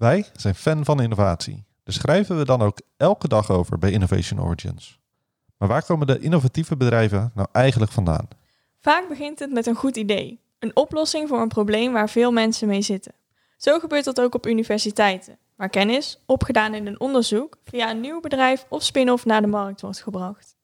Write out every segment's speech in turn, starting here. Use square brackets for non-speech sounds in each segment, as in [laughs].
Wij zijn fan van innovatie. Dus schrijven we dan ook elke dag over bij Innovation Origins. Maar waar komen de innovatieve bedrijven nou eigenlijk vandaan? Vaak begint het met een goed idee. Een oplossing voor een probleem waar veel mensen mee zitten. Zo gebeurt dat ook op universiteiten, waar kennis, opgedaan in een onderzoek, via een nieuw bedrijf of spin-off naar de markt wordt gebracht.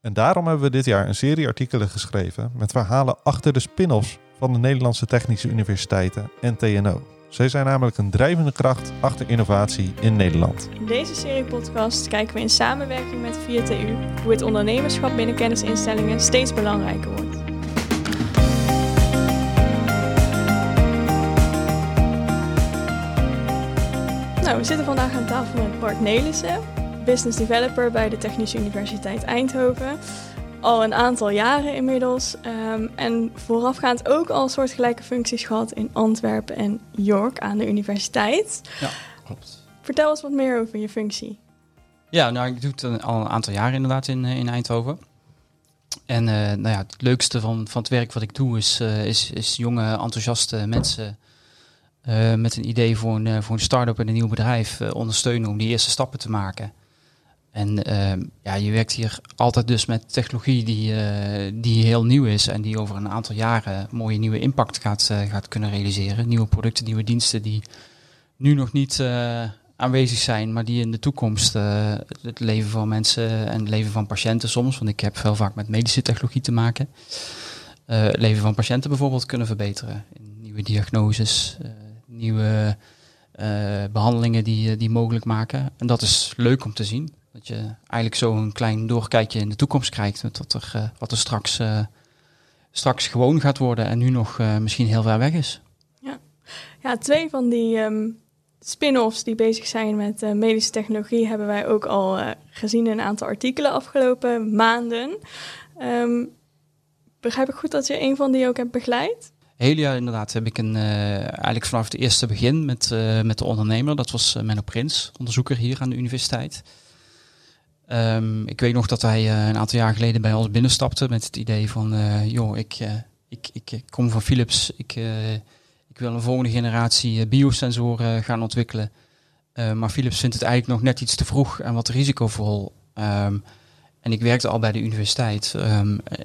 En daarom hebben we dit jaar een serie artikelen geschreven met verhalen achter de spin-offs van de Nederlandse Technische Universiteiten en TNO. Zij zijn namelijk een drijvende kracht achter innovatie in Nederland. In deze serie podcast kijken we in samenwerking met 4TU hoe het ondernemerschap binnen kennisinstellingen steeds belangrijker wordt. Nou, we zitten vandaag aan tafel met Bart Nelissen, business developer bij de Technische Universiteit Eindhoven. Al een aantal jaren inmiddels. Um, en voorafgaand ook al soortgelijke functies gehad in Antwerpen en York aan de universiteit. Ja, klopt. Vertel eens wat meer over je functie. Ja, nou, ik doe het al een aantal jaren inderdaad in, in Eindhoven. En uh, nou ja, het leukste van, van het werk wat ik doe is, uh, is, is jonge, enthousiaste mensen uh, met een idee voor een, voor een start-up en een nieuw bedrijf ondersteunen om die eerste stappen te maken. En uh, ja, je werkt hier altijd dus met technologie die, uh, die heel nieuw is en die over een aantal jaren mooie nieuwe impact gaat, uh, gaat kunnen realiseren. Nieuwe producten, nieuwe diensten die nu nog niet aanwezig zijn, maar die in de toekomst het leven van mensen en het leven van patiënten soms, want ik heb veel vaak met medische technologie te maken, het leven van patiënten bijvoorbeeld kunnen verbeteren. In nieuwe diagnoses, nieuwe behandelingen die, die mogelijk maken. En dat is leuk om te zien. Dat je eigenlijk zo een klein doorkijkje in de toekomst krijgt. Met wat er, uh, wat er straks, uh, straks gewoon gaat worden en nu nog uh, misschien heel ver weg is. Ja, ja twee van die um, spin-offs die bezig zijn met medische technologie hebben wij ook al gezien in een aantal artikelen afgelopen maanden. Um, begrijp ik goed dat je een van die ook hebt begeleid? Heel jaar inderdaad heb ik een, eigenlijk vanaf het eerste begin met, met de ondernemer, dat was Menno Prins, onderzoeker hier aan de universiteit. Um, ik weet nog dat hij uh, een aantal jaar geleden bij ons binnenstapte met het idee van, uh, joh, ik, uh, ik, ik, kom van Philips, ik, ik wil een volgende generatie biosensoren gaan ontwikkelen. maar Philips vindt het eigenlijk nog net iets te vroeg en wat risicovol. Um, en ik werkte al bij de universiteit,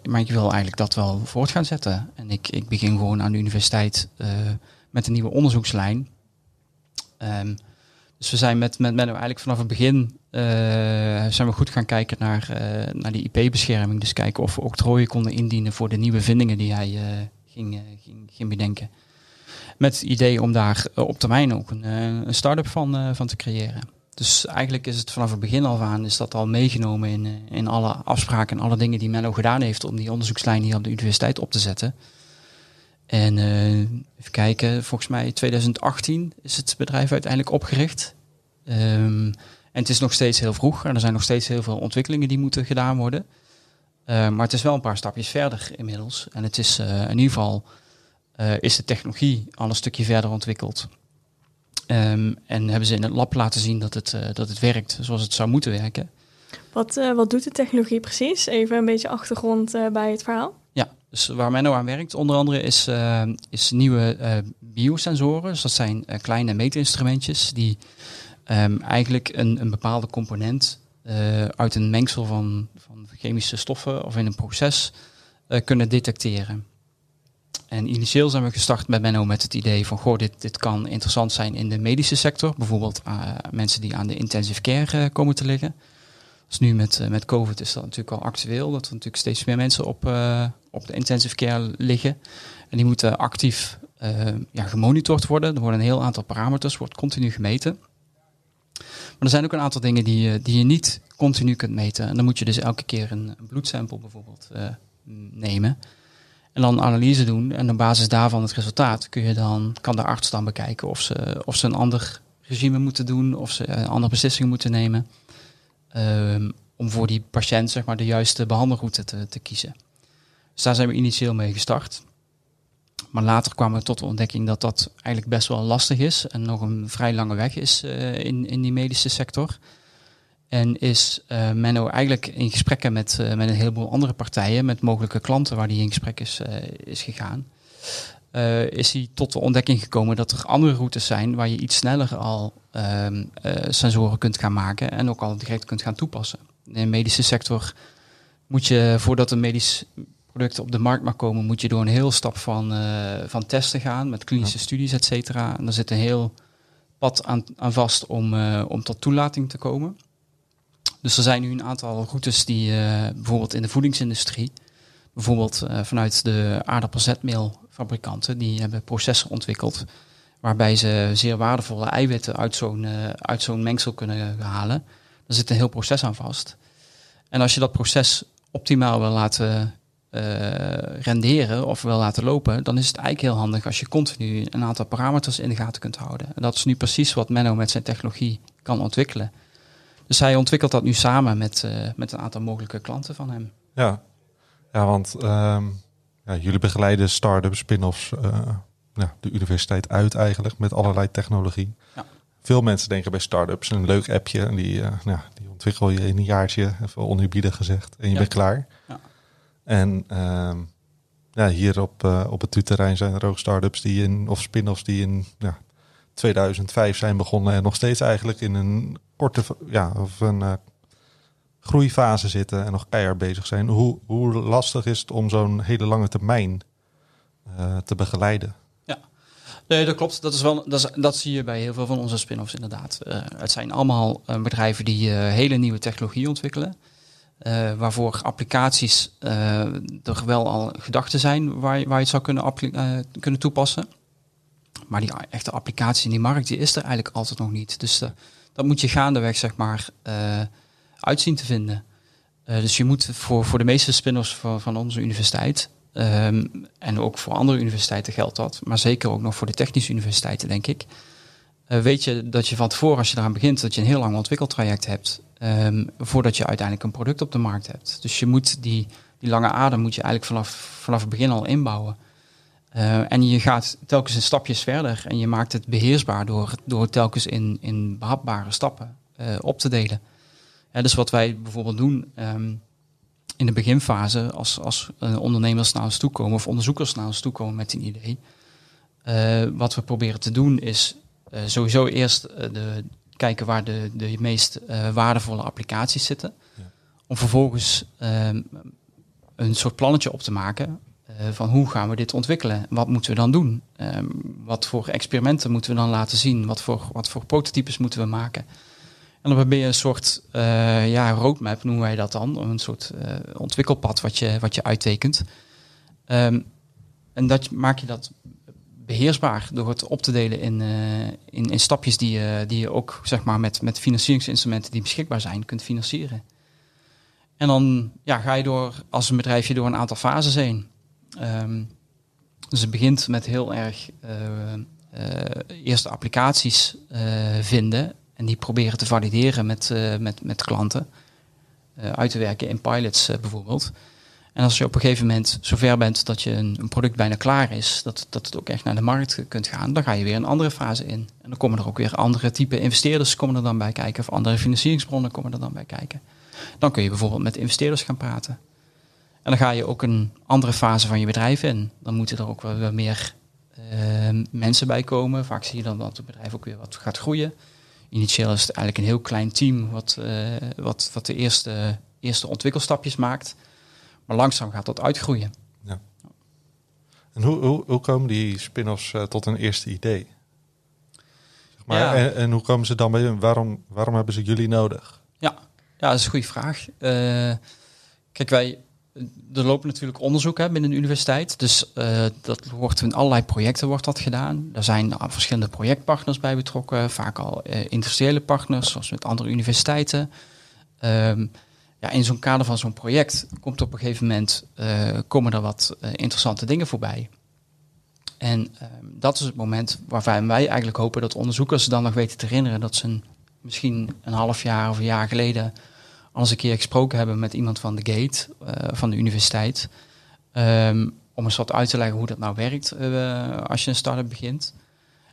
maar ik wil eigenlijk dat wel voort gaan zetten. En ik, ik begin gewoon aan de universiteit met een nieuwe onderzoekslijn. Dus we zijn met, met Menno eigenlijk vanaf het begin zijn we goed gaan kijken naar, uh, naar die IP-bescherming. Dus kijken of we octrooien konden indienen voor de nieuwe vindingen die hij uh, ging, ging, ging bedenken. Met het idee om daar op termijn ook een, een start-up van, van te creëren. Dus eigenlijk is het vanaf het begin al aan is dat al meegenomen in, in alle afspraken en alle dingen die Menno gedaan heeft om die onderzoekslijn hier op de universiteit op te zetten. En even kijken, volgens mij 2018 is het bedrijf uiteindelijk opgericht. Um, en het is nog steeds heel vroeg en er zijn nog steeds heel veel ontwikkelingen die moeten gedaan worden. Uh, maar het is wel een paar stapjes verder inmiddels. En het is uh, in ieder geval is de technologie al een stukje verder ontwikkeld. Um, en hebben ze in het lab laten zien dat het, dat het werkt zoals het zou moeten werken. Wat, wat doet de technologie precies? Even een beetje achtergrond bij het verhaal. Ja, dus waar Menno aan werkt, onder andere, is, is nieuwe biosensoren. Dus dat zijn kleine meetinstrumentjes die um, eigenlijk een, een bepaalde component uit een mengsel van, van chemische stoffen of in een proces kunnen detecteren. En initieel zijn we gestart met Menno met het idee van, goh, dit, dit kan interessant zijn in de medische sector. Bijvoorbeeld mensen die aan de intensive care komen te liggen. Dus nu met, met COVID is dat natuurlijk al actueel, dat er natuurlijk steeds meer mensen op, op de intensive care liggen. En die moeten actief ja, gemonitord worden. Er worden een heel aantal parameters, wordt continu gemeten. Maar er zijn ook een aantal dingen die, die je niet continu kunt meten. En dan moet je dus elke keer een, bloedsample bijvoorbeeld uh, nemen. En dan analyse doen. En op basis daarvan het resultaat kun je dan, kan de arts dan bekijken of ze, of ze een ander regime moeten doen, of ze een andere beslissingen moeten nemen. Um, om voor die patiënt zeg maar, de juiste behandelroute te, te kiezen. Dus daar zijn we initieel mee gestart. Maar later kwamen we tot de ontdekking dat dat eigenlijk best wel lastig is en nog een vrij lange weg is uh, in, in die medische sector. En is uh, Menno eigenlijk in gesprekken met, uh, met een heleboel andere partijen, met mogelijke klanten waar die in gesprek is, is gegaan. eh, is hij tot de ontdekking gekomen dat er andere routes zijn waar je iets sneller al ehm, eh, sensoren kunt gaan maken en ook al direct kunt gaan toepassen. In de medische sector moet je, voordat een medisch product op de markt mag komen, moet je door een heel stap van, eh, van testen gaan met klinische studies, et cetera. En daar zit een heel pad aan, aan vast om, om tot toelating te komen. Dus er zijn nu een aantal routes die bijvoorbeeld in de voedingsindustrie, bijvoorbeeld vanuit de aardappelzetmeel fabrikanten die hebben processen ontwikkeld waarbij ze zeer waardevolle eiwitten uit zo'n uit zo'n mengsel kunnen halen. Daar zit een heel proces aan vast. En als je dat proces optimaal wil laten renderen of wil laten lopen, dan is het eigenlijk heel handig als je continu een aantal parameters in de gaten kunt houden. En dat is nu precies wat Menno met zijn technologie kan ontwikkelen. Dus hij ontwikkelt dat nu samen met, uh, met een aantal mogelijke klanten van hem. Ja, ja want um ja, jullie begeleiden start-ups, spin-offs, uh, ja, de universiteit uit eigenlijk met allerlei technologie. Ja. Veel mensen denken bij start-ups een leuk appje en die, uh, nou, die ontwikkel je in een jaartje, even oneerbiedig gezegd, en je bent klaar. En uh, ja, hier op, uh, op het TU-terrein zijn er ook start-ups die in, of spin-offs die in ja, 2005 zijn begonnen en nog steeds eigenlijk in een korte, ja, of een groeifase zitten en nog keihard bezig zijn. Hoe, hoe lastig is het om zo'n hele lange termijn uh, te begeleiden? Ja, nee, dat klopt. Dat, is wel, dat, zie je bij heel veel van onze spin-offs inderdaad. Uh, het zijn allemaal uh, bedrijven die hele nieuwe technologie ontwikkelen. Waarvoor applicaties er wel al gedachten zijn waar, waar je het zou kunnen, kunnen toepassen. Maar die echte applicatie in die markt die is er eigenlijk altijd nog niet. Dus dat moet je gaandeweg zeg maar uitzien te vinden. Uh, dus je moet voor, voor de meeste spin-offs van, van onze universiteit, um, en ook voor andere universiteiten geldt dat, maar zeker ook nog voor de technische universiteiten, denk ik. Uh, weet je dat je van tevoren, als je eraan begint, dat je een heel lang ontwikkeltraject hebt, um, voordat je uiteindelijk een product op de markt hebt. Dus je moet die, die lange adem moet je eigenlijk vanaf, vanaf het begin al inbouwen. Uh, en je gaat telkens in stapjes verder en je maakt het beheersbaar door, door telkens in, in behapbare stappen op te delen dus wat wij bijvoorbeeld doen um, in de beginfase, als, als uh, ondernemers naar ons toe komen of onderzoekers naar ons toe komen met een idee. Uh, wat we proberen te doen is uh, sowieso eerst de, kijken waar de, de meest waardevolle applicaties zitten. Ja. Om vervolgens um, een soort plannetje op te maken van hoe gaan we dit ontwikkelen? Wat moeten we dan doen? Um, wat voor experimenten moeten we dan laten zien? Wat voor, wat voor prototypes moeten we maken? En dan probeer je een soort uh, ja, roadmap, noemen wij dat dan. Een soort uh, ontwikkelpad wat je, wat je uittekent. Um, en dat maak je dat beheersbaar door het op te delen in, uh, in, in, stapjes die je, die je ook zeg maar, met, met financieringsinstrumenten die beschikbaar zijn kunt financieren. En dan ja, ga je door als een bedrijfje door een aantal fases heen. Um, dus het begint met heel erg eerste applicaties vinden en die proberen te valideren met, met, met klanten. Uit te werken in pilots bijvoorbeeld. En als je op een gegeven moment zover bent dat je een, product bijna klaar is, dat, dat het ook echt naar de markt kunt gaan, dan ga je weer een andere fase in. En dan komen er ook weer andere type investeerders komen er dan bij kijken, of andere financieringsbronnen komen er dan bij kijken. Dan kun je bijvoorbeeld met investeerders gaan praten. En dan ga je ook een andere fase van je bedrijf in. Dan moeten er ook wel meer mensen bij komen. Vaak zie je dan dat het bedrijf ook weer wat gaat groeien. Initieel is het eigenlijk een heel klein team wat, uh, wat, wat de eerste, eerste ontwikkelstapjes maakt. Maar langzaam gaat dat uitgroeien. Ja. En hoe, hoe, hoe komen die spin-offs uh, tot een eerste idee? Zeg maar, ja. en, en, hoe komen ze dan bij waarom, waarom hebben ze jullie nodig? Ja, ja dat is een goede vraag. Uh, kijk, wij, er lopen natuurlijk onderzoek hè, binnen de universiteit. Dus uh, dat wordt in allerlei projecten wordt dat gedaan. Er zijn verschillende projectpartners bij betrokken, vaak al industriële partners, zoals met andere universiteiten. Um, ja, in zo'n kader van zo'n project komt op een gegeven moment uh, komen er wat interessante dingen voorbij. En um, dat is het moment waarvan wij eigenlijk hopen dat onderzoekers dan nog weten te herinneren dat ze een, misschien een half jaar of een jaar geleden als een keer gesproken hebben met iemand van de Gate, uh, van de universiteit. Um, om eens wat uit te leggen hoe dat nou werkt als je een start-up begint.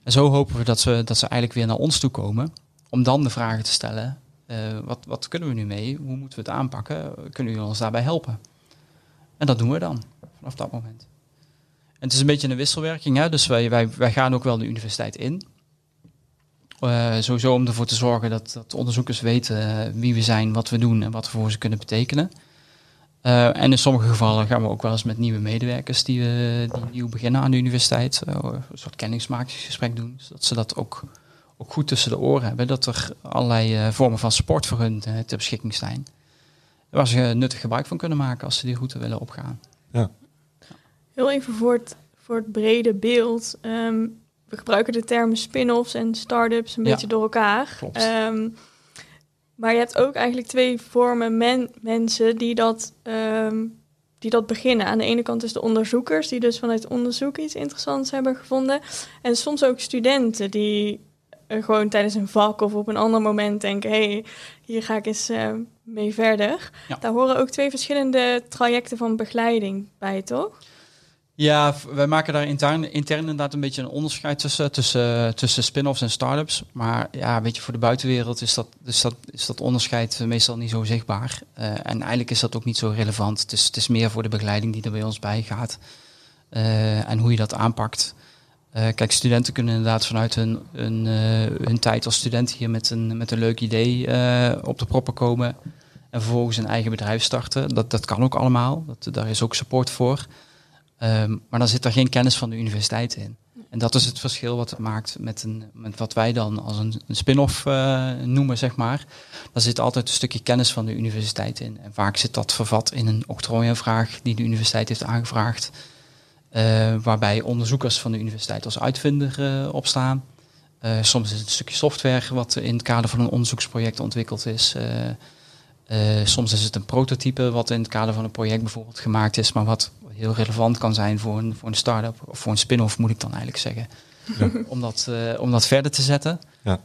En zo hopen we dat ze, dat ze eigenlijk weer naar ons toe komen. Om dan de vragen te stellen. Uh, wat, wat kunnen we nu mee? Hoe moeten we het aanpakken? Kunnen jullie ons daarbij helpen? En dat doen we dan vanaf dat moment. het is een beetje een wisselwerking. Hè? Dus wij, wij, wij gaan ook wel de universiteit in. Uh, sowieso om ervoor te zorgen dat, dat onderzoekers weten wie we zijn, wat we doen en wat we voor ze kunnen betekenen. En in sommige gevallen gaan we ook wel eens met nieuwe medewerkers die, die nieuw beginnen aan de universiteit een soort kennismakingsgesprek doen. Zodat ze dat ook, ook goed tussen de oren hebben. Dat er allerlei vormen van support voor hun ter beschikking zijn. Waar ze nuttig gebruik van kunnen maken als ze die route willen opgaan. Ja. Heel even voor het, voor het brede beeld. Um, we gebruiken de termen spin-offs en start-ups een beetje door elkaar. Um, maar je hebt ook eigenlijk twee vormen men, mensen die dat, um, die dat beginnen. Aan de ene kant is de onderzoekers, die dus vanuit onderzoek iets interessants hebben gevonden. En soms ook studenten die gewoon tijdens een vak of op een ander moment denken: hé, hey, hier ga ik eens uh, mee verder. Daar horen ook twee verschillende trajecten van begeleiding bij, toch? Ja, wij maken daar intern, intern inderdaad een beetje een onderscheid tussen, tussen, tussen spin-offs en start-ups. Maar ja, weet je, voor de buitenwereld is dat, dus dat, is dat onderscheid meestal niet zo zichtbaar. Uh, en eigenlijk is dat ook niet zo relevant. Het is, het is meer voor de begeleiding die er bij ons bij gaat. Uh, en hoe je dat aanpakt. Uh, kijk, studenten kunnen inderdaad vanuit hun, hun, hun tijd als student hier met een, met een leuk idee op de proppen komen. En vervolgens een eigen bedrijf starten. Dat, dat kan ook allemaal. Dat, daar is ook support voor. Um, maar dan zit er geen kennis van de universiteit in. En dat is het verschil wat het maakt met, een, met wat wij dan als een, spin-off noemen, zeg maar. Daar zit altijd een stukje kennis van de universiteit in. En vaak zit dat vervat in een octrooiaanvraag die de universiteit heeft aangevraagd. Uh, waarbij onderzoekers van de universiteit als uitvinder uh, opstaan. soms is het een stukje software wat in het kader van een onderzoeksproject ontwikkeld is. soms is het een prototype wat in het kader van een project bijvoorbeeld gemaakt is, maar wat heel relevant kan zijn voor een, voor een start-up of voor een spin-off, moet ik dan eigenlijk zeggen. Ja. [laughs] om, dat, om dat verder te zetten. Ja.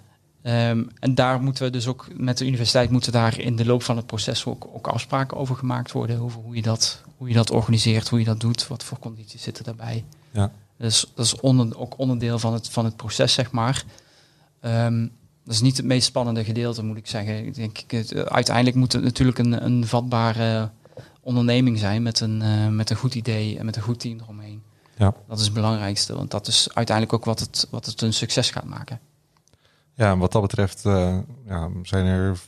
Um, en daar moeten we dus ook met de universiteit moeten daar in de loop van het proces ook, ook afspraken over gemaakt worden. Over hoe je, dat, hoe je dat organiseert, hoe je dat doet, wat voor condities zitten daarbij. Ja. Dus dat is onder, ook onderdeel van het, van het proces, zeg maar. Um, dat is niet het meest spannende gedeelte, moet ik zeggen. Ik denk, het, uiteindelijk moet het natuurlijk een, een vatbare onderneming zijn met een, uh, met een goed idee en met een goed team eromheen. Ja. Dat is het belangrijkste, want dat is uiteindelijk ook wat het, wat het een succes gaat maken. Ja, en wat dat betreft uh, ja, zijn er,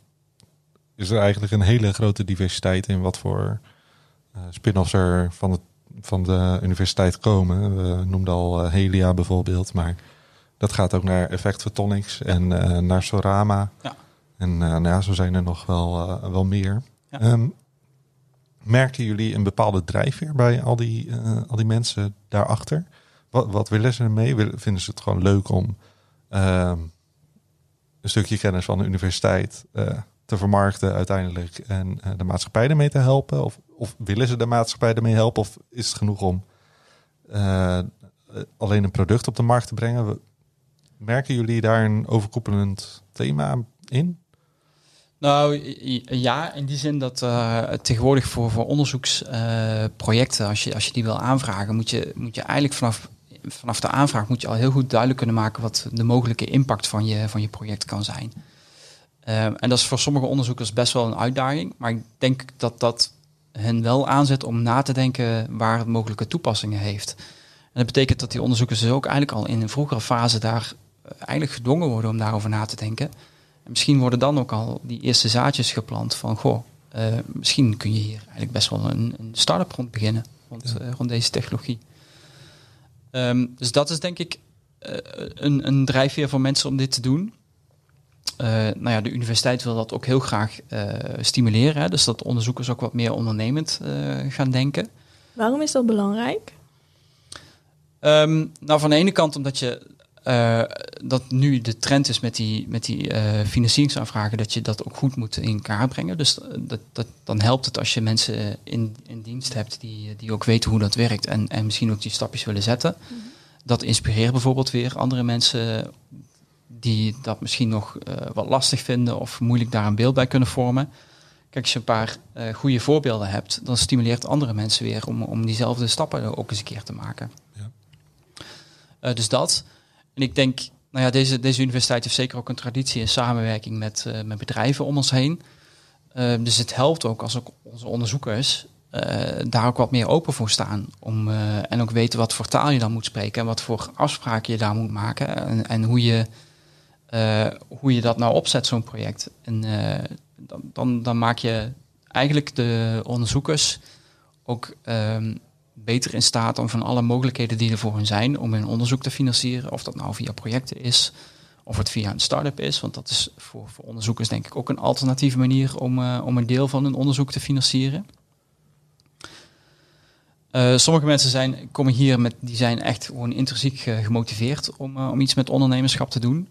is er eigenlijk een hele grote diversiteit in wat voor uh, spin-offs er van, het, van de universiteit komen. We noemden al Helia bijvoorbeeld, maar dat gaat ook naar Effect Photonics en naar Sorama. Ja. En nou ja, zo zijn er nog wel, wel meer. Ja. Um, merken jullie een bepaalde drijfveer bij al die, al die mensen daarachter? Wat, wat willen ze ermee? Vinden ze het gewoon leuk om uh, een stukje kennis van de universiteit uh, te vermarkten uiteindelijk en uh, de maatschappij ermee te helpen? Of, of willen ze de maatschappij ermee helpen? Of is het genoeg om alleen een product op de markt te brengen? Merken jullie daar een overkoepelend thema in? Nou ja, in die zin dat uh, tegenwoordig voor, voor onderzoeksprojecten, als, je, als je die wil aanvragen, moet je, moet je eigenlijk vanaf, vanaf de aanvraag moet je al heel goed duidelijk kunnen maken wat de mogelijke impact van je, van je project kan zijn. Uh, en dat is voor sommige onderzoekers best wel een uitdaging, maar ik denk dat dat hen wel aanzet om na te denken waar het mogelijke toepassingen heeft. En dat betekent dat die onderzoekers dus ook eigenlijk al in een vroegere fase daar eh, eigenlijk gedwongen worden om daarover na te denken misschien worden dan ook al die eerste zaadjes geplant van, goh, uh, misschien kun je hier eigenlijk best wel een, een start-up rond beginnen, rond, uh, rond deze technologie. Um, dus dat is denk ik uh, een, een drijfveer voor mensen om dit te doen. nou ja, de universiteit wil dat ook heel graag stimuleren, hè, dus dat onderzoekers ook wat meer ondernemend gaan denken. Waarom is dat belangrijk? Um, nou, van de ene kant omdat je uh, dat nu de trend is met die, met die uh, financieringsaanvragen, dat je dat ook goed moet in kaart brengen. Dus dat, dat, dan helpt het als je mensen in, in dienst hebt die, die ook weten hoe dat werkt en, en misschien ook die stapjes willen zetten. Mhm. Dat inspireert bijvoorbeeld weer andere mensen die dat misschien nog uh, wat lastig vinden of moeilijk daar een beeld bij kunnen vormen. Kijk, als je een paar uh, goede voorbeelden hebt, dan stimuleert andere mensen weer om, om diezelfde stappen ook eens een keer te maken. Ja. Uh, dus dat. En ik denk, nou ja, deze, deze universiteit heeft zeker ook een traditie in samenwerking met, uh, met bedrijven om ons heen. Uh, dus het helpt ook als ook onze onderzoekers daar ook wat meer open voor staan. Om, en ook weten wat voor taal je dan moet spreken en wat voor afspraken je daar moet maken. En, en hoe, je, hoe je dat nou opzet, zo'n project. En dan, dan, dan, maak je eigenlijk de onderzoekers ook ehm, beter in staat om van alle mogelijkheden die er voor hen zijn om hun onderzoek te financieren. Of dat nou via projecten is, of het via een start-up is. Want dat is voor, voor onderzoekers denk ik ook een alternatieve manier om, uh, om een deel van hun onderzoek te financieren. Uh, sommige mensen zijn, komen hier met, die zijn echt gewoon intrinsiek uh, gemotiveerd om, uh, om iets met ondernemerschap te doen.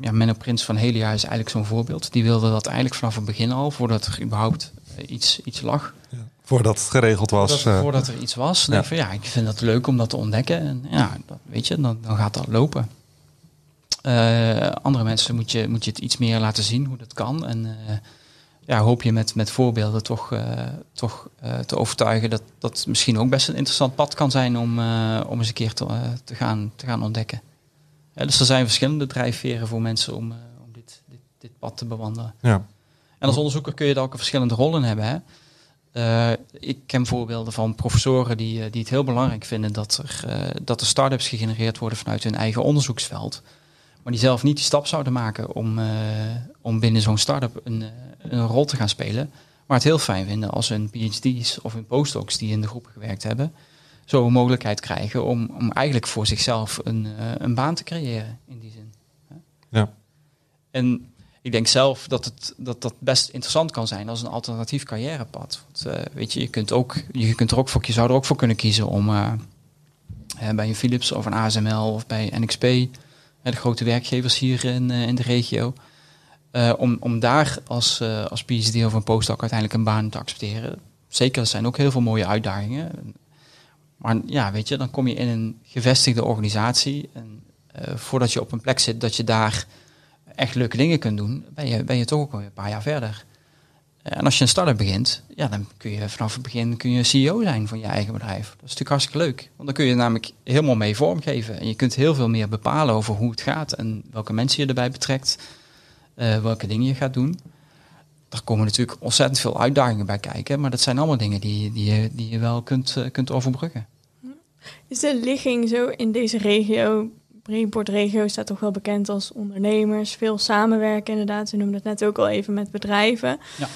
ja, Menno Prins van Helia is eigenlijk zo'n voorbeeld. Die wilde dat eigenlijk vanaf het begin al, voordat er überhaupt iets, iets lag. Voordat het geregeld was. Voordat, voordat er iets was. Ja. Van, ja, ik vind het leuk om dat te ontdekken. En ja, dat, weet je, dan, dan gaat dat lopen. andere mensen moet je, moet je het iets meer laten zien hoe dat kan. En ja, hoop je met, met voorbeelden toch, toch te overtuigen dat dat misschien ook best een interessant pad kan zijn om, om eens een keer te, te, gaan, te gaan ontdekken. Dus er zijn verschillende drijfveren voor mensen om, om dit, dit, dit pad te bewandelen. Ja. En als onderzoeker kun je daar ook verschillende rollen hebben. Hè? Ik ken voorbeelden van professoren die, die het heel belangrijk vinden dat er, dat er start-ups gegenereerd worden vanuit hun eigen onderzoeksveld. Maar die zelf niet die stap zouden maken om, om binnen zo'n start-up een, een rol te gaan spelen. Maar het heel fijn vinden als hun PhD's of hun postdocs die in de groep gewerkt hebben, zo een mogelijkheid krijgen om, om eigenlijk voor zichzelf een, een baan te creëren in die zin. Ja. En ik denk zelf dat het dat, dat best interessant kan zijn als een alternatief carrièrepad. Want, uh, weet je, je kunt, ook, je kunt er ook voor, zou er ook voor kunnen kiezen om uh, bij een Philips of een ASML of bij NXP, de grote werkgevers hier in, in de regio, om, om daar als, als PhD of een postdoc uiteindelijk een baan te accepteren. Zeker, er zijn ook heel veel mooie uitdagingen. Maar ja, weet je, dan kom je in een gevestigde organisatie. En voordat je op een plek zit dat je daar echt leuke dingen kunt doen, ben je, ben je toch ook alweer een paar jaar verder. En als je een start-up begint, ja, dan kun je vanaf het begin kun je CEO zijn van je eigen bedrijf. Dat is natuurlijk hartstikke leuk. Want dan kun je namelijk helemaal mee vormgeven. En je kunt heel veel meer bepalen over hoe het gaat en welke mensen je erbij betrekt uh, welke dingen je gaat doen. Daar komen natuurlijk ontzettend veel uitdagingen bij kijken, maar dat zijn allemaal dingen die, die, je, die je wel kunt, uh, kunt overbruggen. Is de ligging zo in deze regio, Brainport regio staat toch wel bekend als ondernemers, veel samenwerken inderdaad, ze noemden het net ook al even met bedrijven. Ja.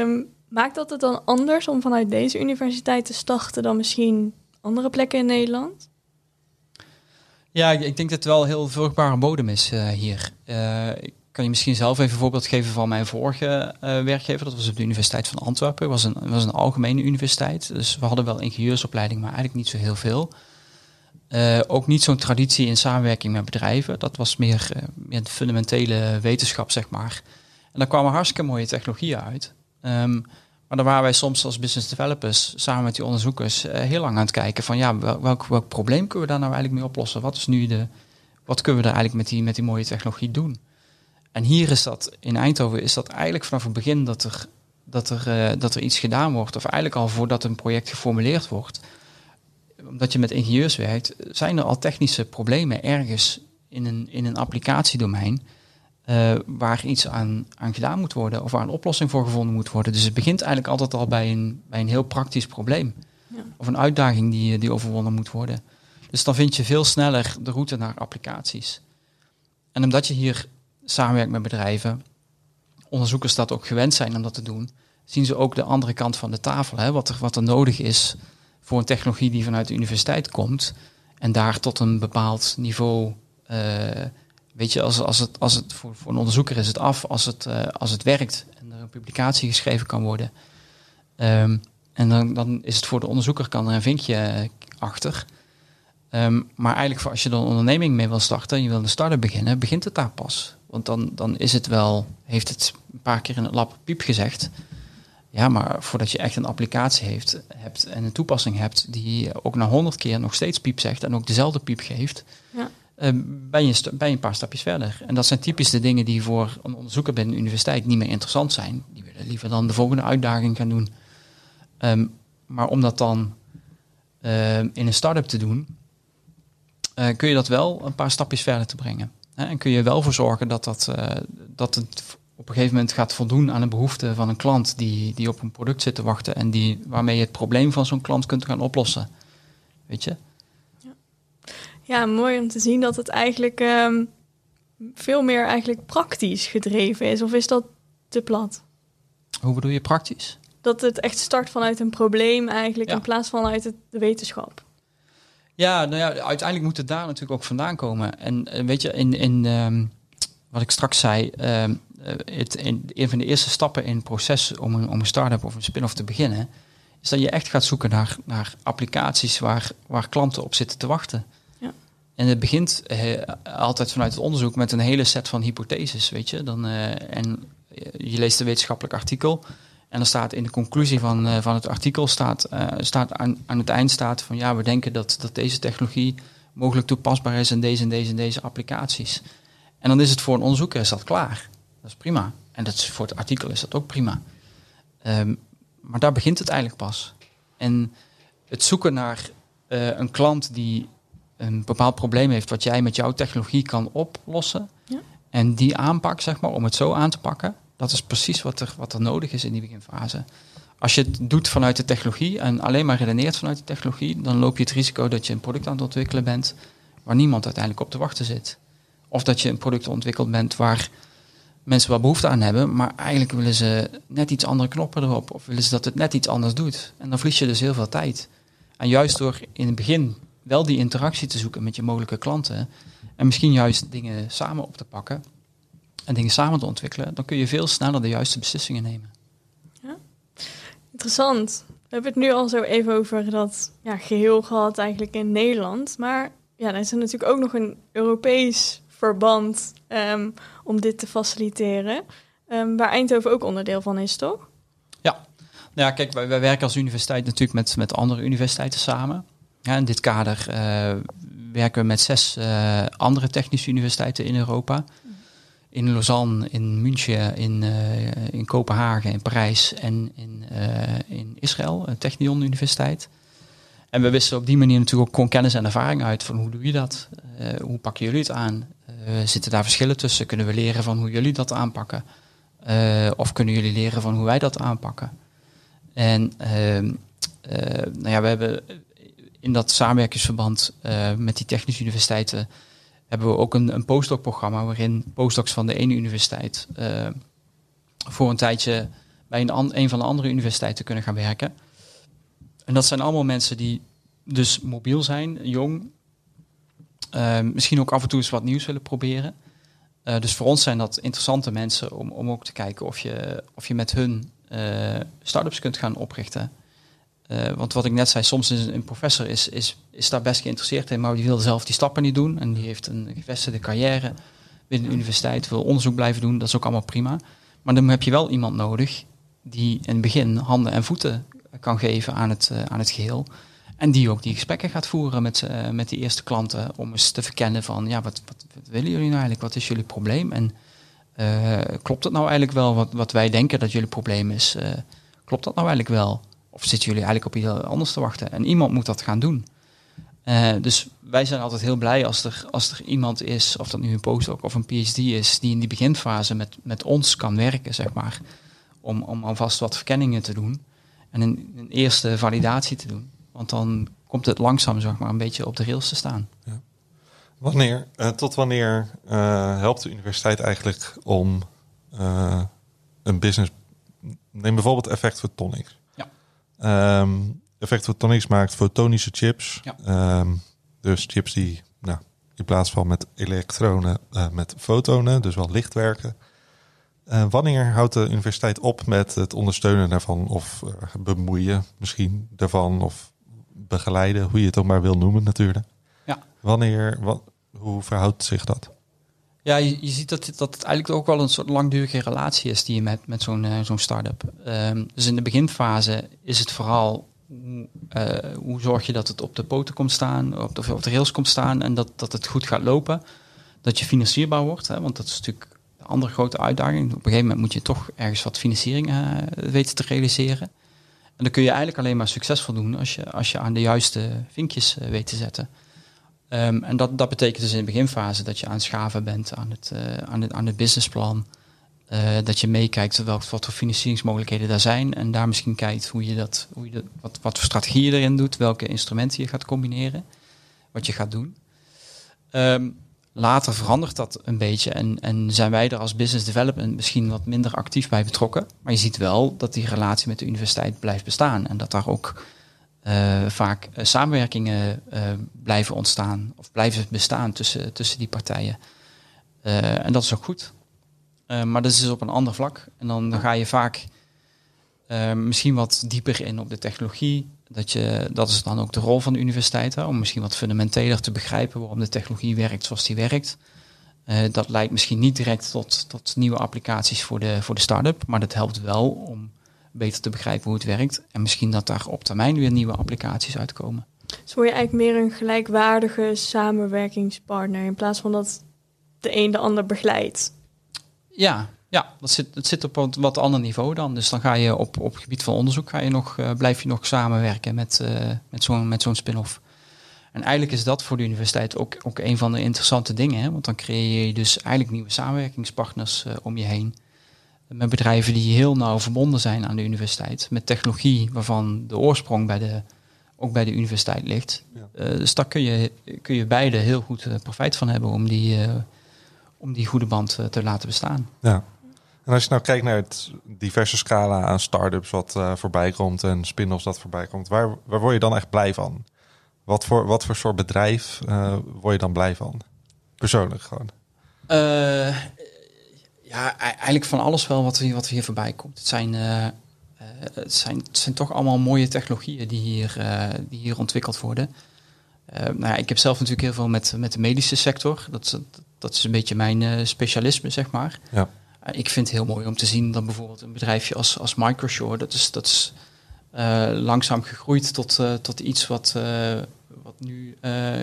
Um, maakt dat het dan anders om vanuit deze universiteit te starten dan misschien andere plekken in Nederland? Ja, ik denk dat het wel heel vruchtbare bodem is uh, hier. Uh, ik kan je misschien zelf even een voorbeeld geven van mijn vorige uh, werkgever. Dat was op de Universiteit van Antwerpen. Het was een, was een algemene universiteit. Dus we hadden wel ingenieursopleiding, maar eigenlijk niet zo heel veel. Uh, ook niet zo'n traditie in samenwerking met bedrijven. Dat was meer, uh, fundamentele wetenschap, zeg maar. En daar kwamen hartstikke mooie technologieën uit. Um, maar dan waren wij soms als business developers samen met die onderzoekers heel lang aan het kijken van ja, welk, welk probleem kunnen we daar nou eigenlijk mee oplossen? Wat is nu de, wat kunnen we er eigenlijk met die, met die mooie technologie doen? En hier is dat, in Eindhoven is dat eigenlijk vanaf het begin dat er, dat er, dat er iets gedaan wordt, of eigenlijk al voordat een project geformuleerd wordt. Omdat je met ingenieurs werkt, zijn er al technische problemen ergens in een, in een applicatiedomein. Uh, waar iets aan, aan gedaan moet worden of waar een oplossing voor gevonden moet worden. Dus het begint eigenlijk altijd al bij een, bij een heel praktisch probleem. Ja. Of een uitdaging die, die overwonnen moet worden. Dus dan vind je veel sneller de route naar applicaties. En omdat je hier samenwerkt met bedrijven, onderzoekers dat ook gewend zijn om dat te doen, zien ze ook de andere kant van de tafel. Hè, wat, er, wat er nodig is voor een technologie die vanuit de universiteit komt en daar tot een bepaald niveau. Uh, weet je, als, als het, als het voor, voor een onderzoeker is het af als het, uh, als het werkt en er een publicatie geschreven kan worden. Um, en dan, dan is het voor de onderzoeker kan er een vinkje achter. Um, maar eigenlijk voor als je er een onderneming mee wil starten en je wil een start-up beginnen, begint het daar pas. Want dan, dan is het wel, heeft het een paar keer in het lab piep gezegd. Ja, maar voordat je echt een applicatie heeft, hebt en een toepassing hebt die ook na honderd keer nog steeds piep zegt en ook dezelfde piep geeft, ja. uh, ben, je ben je een paar stapjes verder. En dat zijn typisch de dingen die voor een onderzoeker bij een universiteit niet meer interessant zijn. Die willen liever dan de volgende uitdaging gaan doen. Um, maar om dat dan uh, in een start-up te doen, uh, kun je dat wel een paar stapjes verder te brengen. En kun je wel voor zorgen dat, dat, uh, dat het op een gegeven moment gaat voldoen aan een behoefte van een klant die, die op een product zit te wachten en die, waarmee je het probleem van zo'n klant kunt gaan oplossen. Weet je? Ja, mooi om te zien dat het eigenlijk ehm, veel meer eigenlijk praktisch gedreven is. Of is dat te plat? Hoe bedoel je praktisch? Dat het echt start vanuit een probleem eigenlijk Ja. in plaats van uit het, de wetenschap. Ja, nou ja, uiteindelijk moet het daar natuurlijk ook vandaan komen. En eh, weet je, in, in ehm, wat ik straks zei, ehm, eh, het, in, een van de eerste stappen in het proces om een, om een start-up of een spin-off te beginnen, is dat je echt gaat zoeken naar, naar applicaties waar, waar klanten op zitten te wachten. Ja. En het begint eh, altijd vanuit het onderzoek met een hele set van hypotheses, weet je. Dan, eh, en je leest een wetenschappelijk artikel. En dan staat in de conclusie van, eh, van het artikel staat, eh, staat aan, aan het eind staat van ja, we denken dat, dat deze technologie mogelijk toepasbaar is in deze en deze en deze applicaties. En dan is het voor een onderzoeker is dat klaar. Dat is prima. En dat is, voor het artikel is dat ook prima. Ehm, maar daar begint het eigenlijk pas. En het zoeken naar eh, een klant die een bepaald probleem heeft wat jij met jouw technologie kan oplossen. Ja. En die aanpak, zeg maar, om het zo aan te pakken. Dat is precies wat er, wat er nodig is in die beginfase. Als je het doet vanuit de technologie en alleen maar redeneert vanuit de technologie, dan loop je het risico dat je een product aan het ontwikkelen bent waar niemand uiteindelijk op te wachten zit. Of dat je een product ontwikkeld bent waar mensen wel behoefte aan hebben, maar eigenlijk willen ze net iets andere knoppen erop. Of willen ze dat het net iets anders doet. En dan verlies je dus heel veel tijd. En juist door in het begin wel die interactie te zoeken met je mogelijke klanten. En misschien juist dingen samen op te pakken. En dingen samen te ontwikkelen. Dan kun je veel sneller de juiste beslissingen nemen. Interessant. We hebben het nu al zo even over dat ja, geheel gehad eigenlijk in Nederland. Maar ja, er is er natuurlijk ook nog een Europees verband ehm, om dit te faciliteren. ehm, waar Eindhoven ook onderdeel van is, toch? Nou ja, kijk, wij, werken als universiteit natuurlijk met, met andere universiteiten samen. Ja, in dit kader eh, werken we met zes eh, andere technische universiteiten in Europa. In Lausanne, in München, in, eh, in Kopenhagen, in Parijs en in, in Israël, een Technion Universiteit. En we wisten op die manier natuurlijk ook kennis en ervaring uit van hoe doe je dat? Eh, hoe pakken jullie het aan? Eh, zitten daar verschillen tussen? Kunnen we leren van hoe jullie dat aanpakken? Eh, of kunnen jullie leren van hoe wij dat aanpakken? En ehm, eh, nou ja, we hebben in dat samenwerkingsverband met die technische universiteiten hebben we ook een, een postdoc-programma waarin postdocs van de ene universiteit voor een tijdje bij een, een van de andere universiteiten kunnen gaan werken. En dat zijn allemaal mensen die dus mobiel zijn, jong, eh, misschien ook af en toe eens wat nieuws willen proberen. Eh, dus voor ons zijn dat interessante mensen om, om ook te kijken of je, of je met hun eh start-ups kunt gaan oprichten. Eh, want wat ik net zei, soms is een professor is, is, is daar best geïnteresseerd in, maar die wil zelf die stappen niet doen. En die heeft een gevestigde carrière binnen de universiteit, wil onderzoek blijven doen. Dat is ook allemaal prima. Maar dan heb je wel iemand nodig die in het begin handen en voeten kan geven aan het, eh, aan het geheel. En die ook die gesprekken gaat voeren met, eh, met die eerste klanten. Om eens te verkennen van, ja, wat, wat, willen jullie nou eigenlijk? Wat is jullie probleem? En eh, klopt het nou eigenlijk wel wat, wat wij denken dat jullie probleem is? Klopt dat nou eigenlijk wel? Of zitten jullie eigenlijk op iets anders te wachten? En iemand moet dat gaan doen. Dus wij zijn altijd heel blij als er, als er iemand is, of dat nu een postdoc of een PhD is, die in die beginfase met, met ons kan werken, zeg maar. Om, om alvast wat verkenningen te doen en een, een eerste validatie te doen. Want dan komt het langzaam, zeg maar, een beetje op de rails te staan. Wanneer, eh, tot wanneer eh, helpt de universiteit eigenlijk om eh, een business... Neem bijvoorbeeld Effect Photonics. Ja. Ehm, Effect Photonics maakt fotonische chips. Ja. Ehm, dus chips die nou, in plaats van met elektronen met fotonen, dus wel licht werken. Eh, wanneer houdt de universiteit op met het ondersteunen daarvan of eh, bemoeien misschien daarvan of begeleiden, hoe je het ook maar wil noemen natuurlijk. Ja. Wanneer, wat, hoe verhoudt zich dat? Ja, je, je ziet dat, dat het eigenlijk ook wel een soort langdurige relatie is die je met, met zo'n eh, zo'n start-up. Ehm, dus in de beginfase is het vooral hoe, hoe zorg je dat het op de poten komt staan, op de, op de rails komt staan en dat, dat het goed gaat lopen. Dat je financierbaar wordt, hè, want dat is natuurlijk andere grote uitdaging. Op een gegeven moment moet je toch ergens wat financiering eh, weten te realiseren. En dan kun je eigenlijk alleen maar succesvol doen als je, als je aan de juiste vinkjes eh, weet te zetten. Ehm, en dat, dat betekent dus in de beginfase dat je aan schaven bent aan het, eh, aan het, aan het businessplan. Dat je meekijkt welk, wat voor financieringsmogelijkheden daar zijn. En daar misschien kijkt hoe je dat, hoe je dat, wat, wat voor strategieën erin doet, welke instrumenten je gaat combineren, wat je gaat doen. Ehm, later verandert dat een beetje en, en zijn wij er als business development misschien wat minder actief bij betrokken. Maar je ziet wel dat die relatie met de universiteit blijft bestaan en dat daar ook uh, vaak uh, samenwerkingen uh, blijven ontstaan of blijven bestaan tussen, tussen die partijen. en dat is ook goed. maar dat is dus op een ander vlak. En dan, dan ga je vaak misschien wat dieper in op de technologie. Dat, je, dat is dan ook de rol van de universiteit, hè, om misschien wat fundamenteler te begrijpen waarom de technologie werkt zoals die werkt. dat leidt misschien niet direct tot, tot nieuwe applicaties voor de, voor de start-up, maar dat helpt wel om beter te begrijpen hoe het werkt. En misschien dat daar op termijn weer nieuwe applicaties uitkomen. Dus word je eigenlijk meer een gelijkwaardige samenwerkingspartner in plaats van dat de een de ander begeleidt? Ja, ja dat, zit, dat zit op een wat ander niveau dan. Dus dan ga je op, op gebied van onderzoek ga je nog, uh, blijf je nog samenwerken met, uh, met zo'n met zo'n spin-off. En eigenlijk is dat voor de universiteit ook, ook een van de interessante dingen. Hè? Want dan creëer je dus eigenlijk nieuwe samenwerkingspartners uh, om je heen met bedrijven die heel nauw verbonden zijn aan de universiteit. Met technologie waarvan de oorsprong bij de, ook bij de universiteit ligt. Ja. Dus daar kun je, kun je beide heel goed profijt van hebben om die, om die goede band te laten bestaan. Ja. En als je nou kijkt naar het diverse scala aan start-ups wat voorbij komt en spin-offs dat voorbij komt, waar, waar word je dan echt blij van? Wat voor, wat voor soort bedrijf word je dan blij van? Persoonlijk gewoon. Ja, eigenlijk van alles wel wat, wat hier voorbij komt. Het zijn, uh, het, zijn, het zijn toch allemaal mooie technologieën die hier, uh, die hier ontwikkeld worden. nou ja, ik heb zelf natuurlijk heel veel met, met de medische sector. Dat, dat is een beetje mijn specialisme, zeg maar. Ja. Ik vind het heel mooi om te zien dat bijvoorbeeld een bedrijfje als, als Microshore, dat is, dat is langzaam gegroeid tot, tot iets wat, wat nu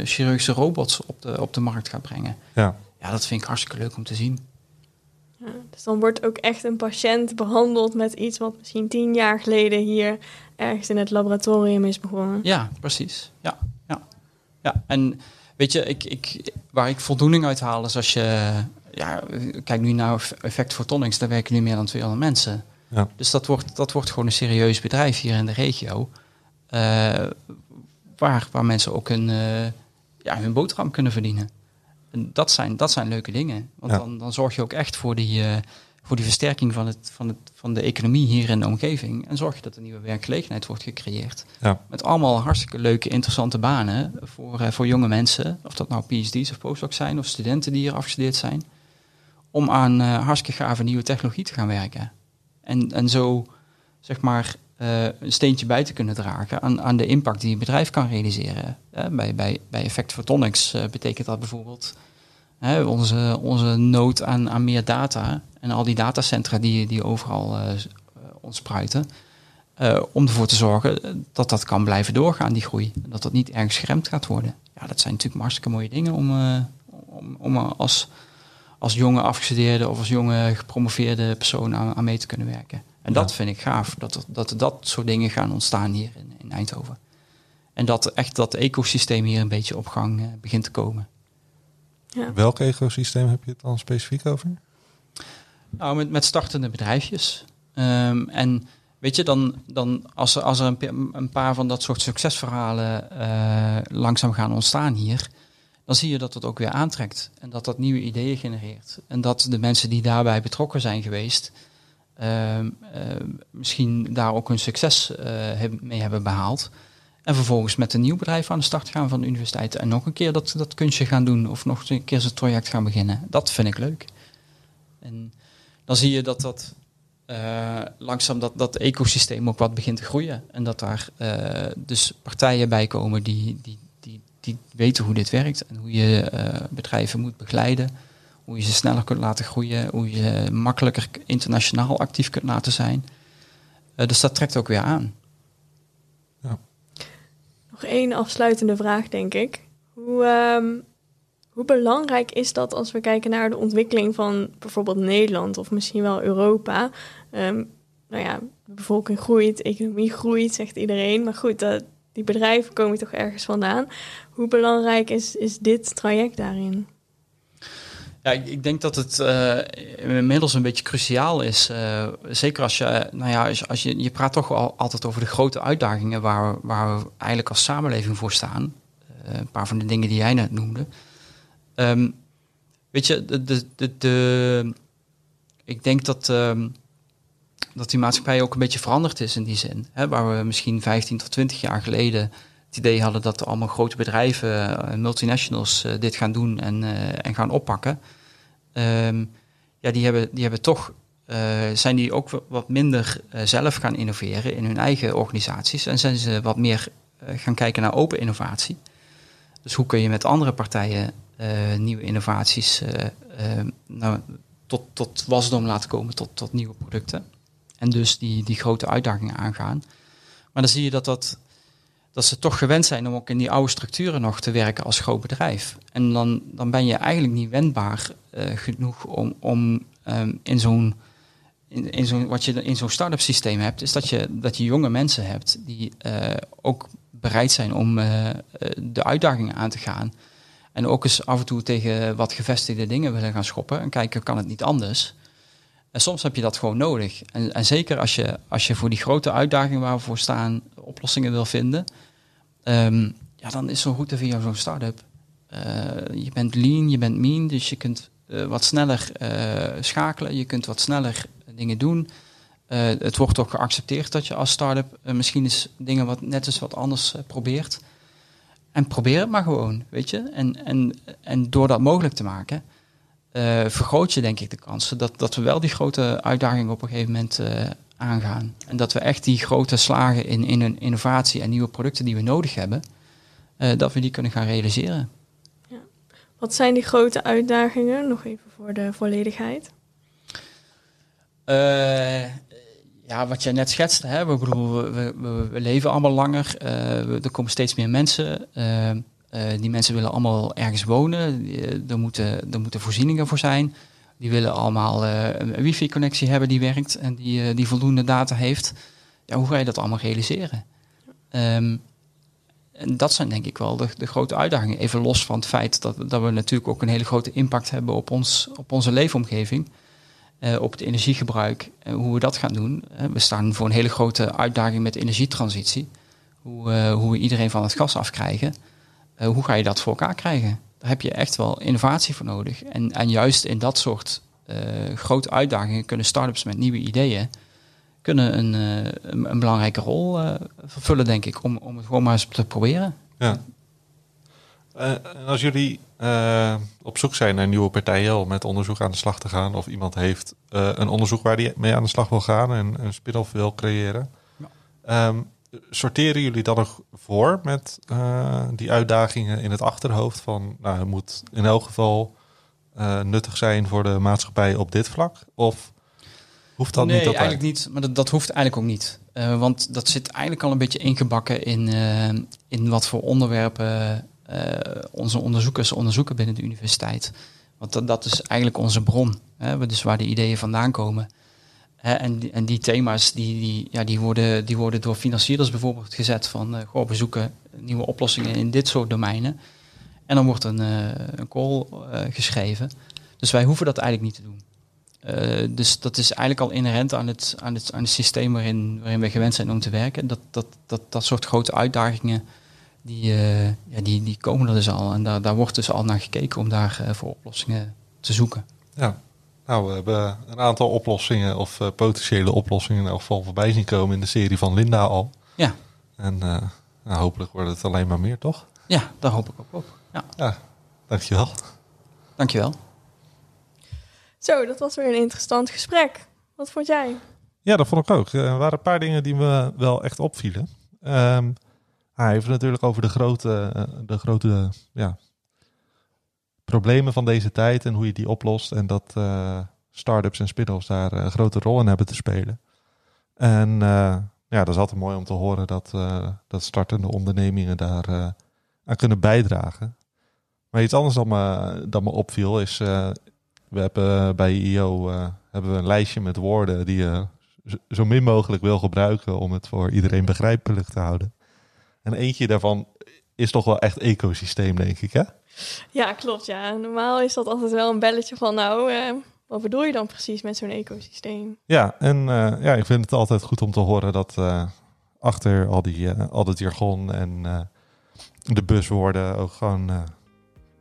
chirurgische robots op de, op de markt gaat brengen. Ja. ja, dat vind ik hartstikke leuk om te zien. Ja, dus dan wordt ook echt een patiënt behandeld met iets wat misschien tien jaar geleden hier ergens in het laboratorium is begonnen. Ja, precies. Ja, ja. ja. en weet je, ik, ik, waar ik voldoening uit haal is als je, ja, kijk nu naar Effect Photonics, daar werken nu meer dan 200 mensen. Ja. Dus dat wordt, dat wordt gewoon een serieus bedrijf hier in de regio. Uh, waar, waar mensen ook een, uh, ja, hun boterham kunnen verdienen. En dat zijn, dat zijn leuke dingen. Want dan, dan zorg je ook echt voor die, uh, voor die versterking van, het, van, het, van de economie hier in de omgeving. En zorg je dat er nieuwe werkgelegenheid wordt gecreëerd. Ja. Met allemaal hartstikke leuke, interessante banen voor, voor jonge mensen. Of dat nou PhD's of postdocs zijn, of studenten die hier afgestudeerd zijn. Om aan uh, hartstikke gave nieuwe technologie te gaan werken. En, en zo, zeg maar, uh, een steentje bij te kunnen dragen aan, aan de impact die je bedrijf kan realiseren. Uh, bij, bij, bij Effect Photonics betekent dat bijvoorbeeld onze, onze nood aan, aan meer data en al die datacentra die, die overal ontspruiten. om ervoor te zorgen dat dat kan blijven doorgaan, die groei. Dat dat niet ergens geremd gaat worden. Ja, dat zijn natuurlijk hartstikke mooie dingen om, om, om als, als jonge afgestudeerde of als jonge gepromoveerde persoon aan, aan mee te kunnen werken. En dat vind ik gaaf, dat, dat dat soort dingen gaan ontstaan hier in, in Eindhoven. En dat echt dat ecosysteem hier een beetje op gang uh, begint te komen. Ja. Welk ecosysteem heb je het dan specifiek over? Nou, met, met startende bedrijfjes. Um, en weet je, dan, dan als, er, als er een, een paar van dat soort succesverhalen uh, langzaam gaan ontstaan hier, dan zie je dat het ook weer aantrekt. En dat dat nieuwe ideeën genereert. En dat de mensen die daarbij betrokken zijn geweest, uh, misschien daar ook hun succes uh, mee hebben behaald. En vervolgens met een nieuw bedrijf aan de start gaan van de universiteit. En nog een keer dat, dat kunstje gaan doen of nog een keer zijn project gaan beginnen. Dat vind ik leuk. En dan zie je dat dat uh, langzaam dat, dat ecosysteem ook wat begint te groeien. En dat daar dus partijen bij komen die, die, die, weten hoe dit werkt en hoe je bedrijven moet begeleiden hoe je ze sneller kunt laten groeien, hoe je makkelijker internationaal actief kunt laten zijn. Uh, dus dat trekt ook weer aan. Ja. Nog één afsluitende vraag, denk ik. Hoe, um, hoe belangrijk is dat als we kijken naar de ontwikkeling van bijvoorbeeld Nederland of misschien wel Europa? Um, nou ja, de bevolking groeit, de economie groeit, zegt iedereen. Maar goed, dat, die bedrijven komen toch ergens vandaan. Hoe belangrijk is, is dit traject daarin? Ja, ik, denk dat het uh, inmiddels een beetje cruciaal is. Uh, zeker als je, nou ja, als, je, je praat toch al, altijd over de grote uitdagingen waar we, waar we eigenlijk als samenleving voor staan. Een paar van de dingen die jij net noemde. Um, weet je, de, de, de, ik denk dat, um, dat die maatschappij ook een beetje veranderd is in die zin. Hè, waar we misschien 15 tot 20 jaar geleden het idee hadden dat allemaal grote bedrijven, uh, multinationals, uh, dit gaan doen en, uh, en gaan oppakken. Um, ja, die hebben, die hebben toch, zijn die ook wat minder zelf gaan innoveren in hun eigen organisaties en zijn ze wat meer gaan kijken naar open innovatie. Dus hoe kun je met andere partijen nieuwe innovaties nou, tot, tot wasdom laten komen, tot, tot nieuwe producten. En dus die, die grote uitdagingen aangaan. Maar dan zie je dat dat dat ze toch gewend zijn om ook in die oude structuren nog te werken als groot bedrijf. En dan, dan ben je eigenlijk niet wendbaar uh, genoeg om, om um, in zo'n in, zo'n wat je in zo'n start-up systeem hebt, is dat je, dat je jonge mensen hebt die uh, ook bereid zijn om uh, de uitdagingen aan te gaan. En ook eens af en toe tegen wat gevestigde dingen willen gaan schoppen en kijken, kan het niet anders? En soms heb je dat gewoon nodig. En, en zeker als je, als je voor die grote uitdagingen waar we voor staan oplossingen wil vinden, um, ja, dan is zo'n route via zo'n start-up. Uh, je bent lean, je bent mean, dus je kunt uh, wat sneller uh, schakelen, je kunt wat sneller dingen doen. het wordt ook geaccepteerd dat je als start-up misschien eens dingen wat net eens wat anders probeert. En probeer het maar gewoon, weet je. En, en, en door dat mogelijk te maken, uh, vergroot je denk ik de kansen dat, dat we wel die grote uitdagingen op een gegeven moment uh, aangaan. En dat we echt die grote slagen in, in een innovatie en nieuwe producten die we nodig hebben, uh, dat we die kunnen gaan realiseren. Ja. Wat zijn die grote uitdagingen, nog even voor de volledigheid? ja, wat je net schetste, hè, we, bedoel, we, we, we leven allemaal langer, er komen steeds meer mensen. Uh, die mensen willen allemaal ergens wonen. er, moeten, er moeten voorzieningen voor zijn. Die willen allemaal uh, een wifi-connectie hebben die werkt en die, die voldoende data heeft. Ja, hoe ga je dat allemaal realiseren? Um, en dat zijn denk ik wel de, de, grote uitdagingen. Even los van het feit dat, dat we natuurlijk ook een hele grote impact hebben op, ons, op onze leefomgeving. op het energiegebruik en hoe we dat gaan doen. we staan voor een hele grote uitdaging met de energietransitie. Hoe, hoe we iedereen van het gas afkrijgen. Uh, hoe ga je dat voor elkaar krijgen? Daar heb je echt wel innovatie voor nodig. En, en juist in dat soort uh, grote uitdagingen kunnen start-ups met nieuwe ideeën kunnen een, uh, een, een, belangrijke rol vervullen, denk ik, om, om het gewoon maar eens te proberen. Ja. en als jullie op zoek zijn naar nieuwe partijen om met onderzoek aan de slag te gaan, of iemand heeft een onderzoek waar die mee aan de slag wil gaan en een spin-off wil creëren, ja. um, sorteren jullie dan nog voor met uh, die uitdagingen in het achterhoofd van, nou, het moet in elk geval uh, nuttig zijn voor de maatschappij op dit vlak? Of hoeft dat nee, niet? Nee, eigenlijk niet. Maar dat, dat hoeft eigenlijk ook niet. Uh, want dat zit eigenlijk al een beetje ingebakken in, in wat voor onderwerpen onze onderzoekers onderzoeken binnen de universiteit. Want dat, dat is eigenlijk onze bron. Hè, dus waar de ideeën vandaan komen. En, die, thema's die, die, ja, die, worden, die worden door financierders bijvoorbeeld gezet van uh, goh, we zoeken nieuwe oplossingen in dit soort domeinen. En dan wordt een, uh, een call uh, geschreven. Dus wij hoeven dat eigenlijk niet te doen. dus dat is eigenlijk al inherent aan het, aan het, aan het systeem waarin, waarin we gewend zijn om te werken. Dat, dat, dat, dat soort grote uitdagingen, die, ja, die, die komen er dus al. En daar, daar wordt dus al naar gekeken om daar voor oplossingen te zoeken. Ja, nou, we hebben een aantal oplossingen of uh, potentiële oplossingen in elk geval voorbij zien komen in de serie van Linda al. Ja. En uh, nou, hopelijk wordt het alleen maar meer, toch? Ja, daar hoop ik ook op. Ja. ja, dankjewel. Dankjewel. Zo, dat was weer een interessant gesprek. Wat vond jij? Ja, dat vond ik ook. Er waren een paar dingen die me wel echt opvielen. Um, hij heeft het natuurlijk over de grote, de grote ja, problemen van deze tijd en hoe je die oplost. En dat uh, start-ups en spin-offs daar een grote rol in hebben te spelen. En uh, ja, dat is altijd mooi om te horen dat, dat startende ondernemingen daar aan kunnen bijdragen. Maar iets anders dan me, dan me opviel is, we hebben bij IO hebben we een lijstje met woorden die je zo min mogelijk wil gebruiken om het voor iedereen begrijpelijk te houden. En eentje daarvan is toch wel echt ecosysteem, denk ik, hè? Ja, klopt. Ja. Normaal is dat altijd wel een belletje van, nou, uh, wat bedoel je dan precies met zo'n ecosysteem? Ja, en uh, ja, ik vind het altijd goed om te horen dat uh, achter al, die, al dat jargon en de buswoorden ook gewoon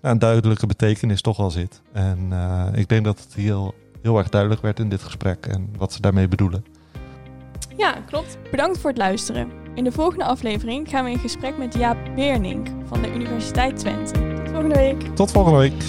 een duidelijke betekenis toch al zit. En ik denk dat het heel, heel erg duidelijk werd in dit gesprek en wat ze daarmee bedoelen. Ja, klopt. Bedankt voor het luisteren. In de volgende aflevering gaan we in gesprek met Jaap Beernink van de Universiteit Twente. Tot volgende week. Tot volgende week.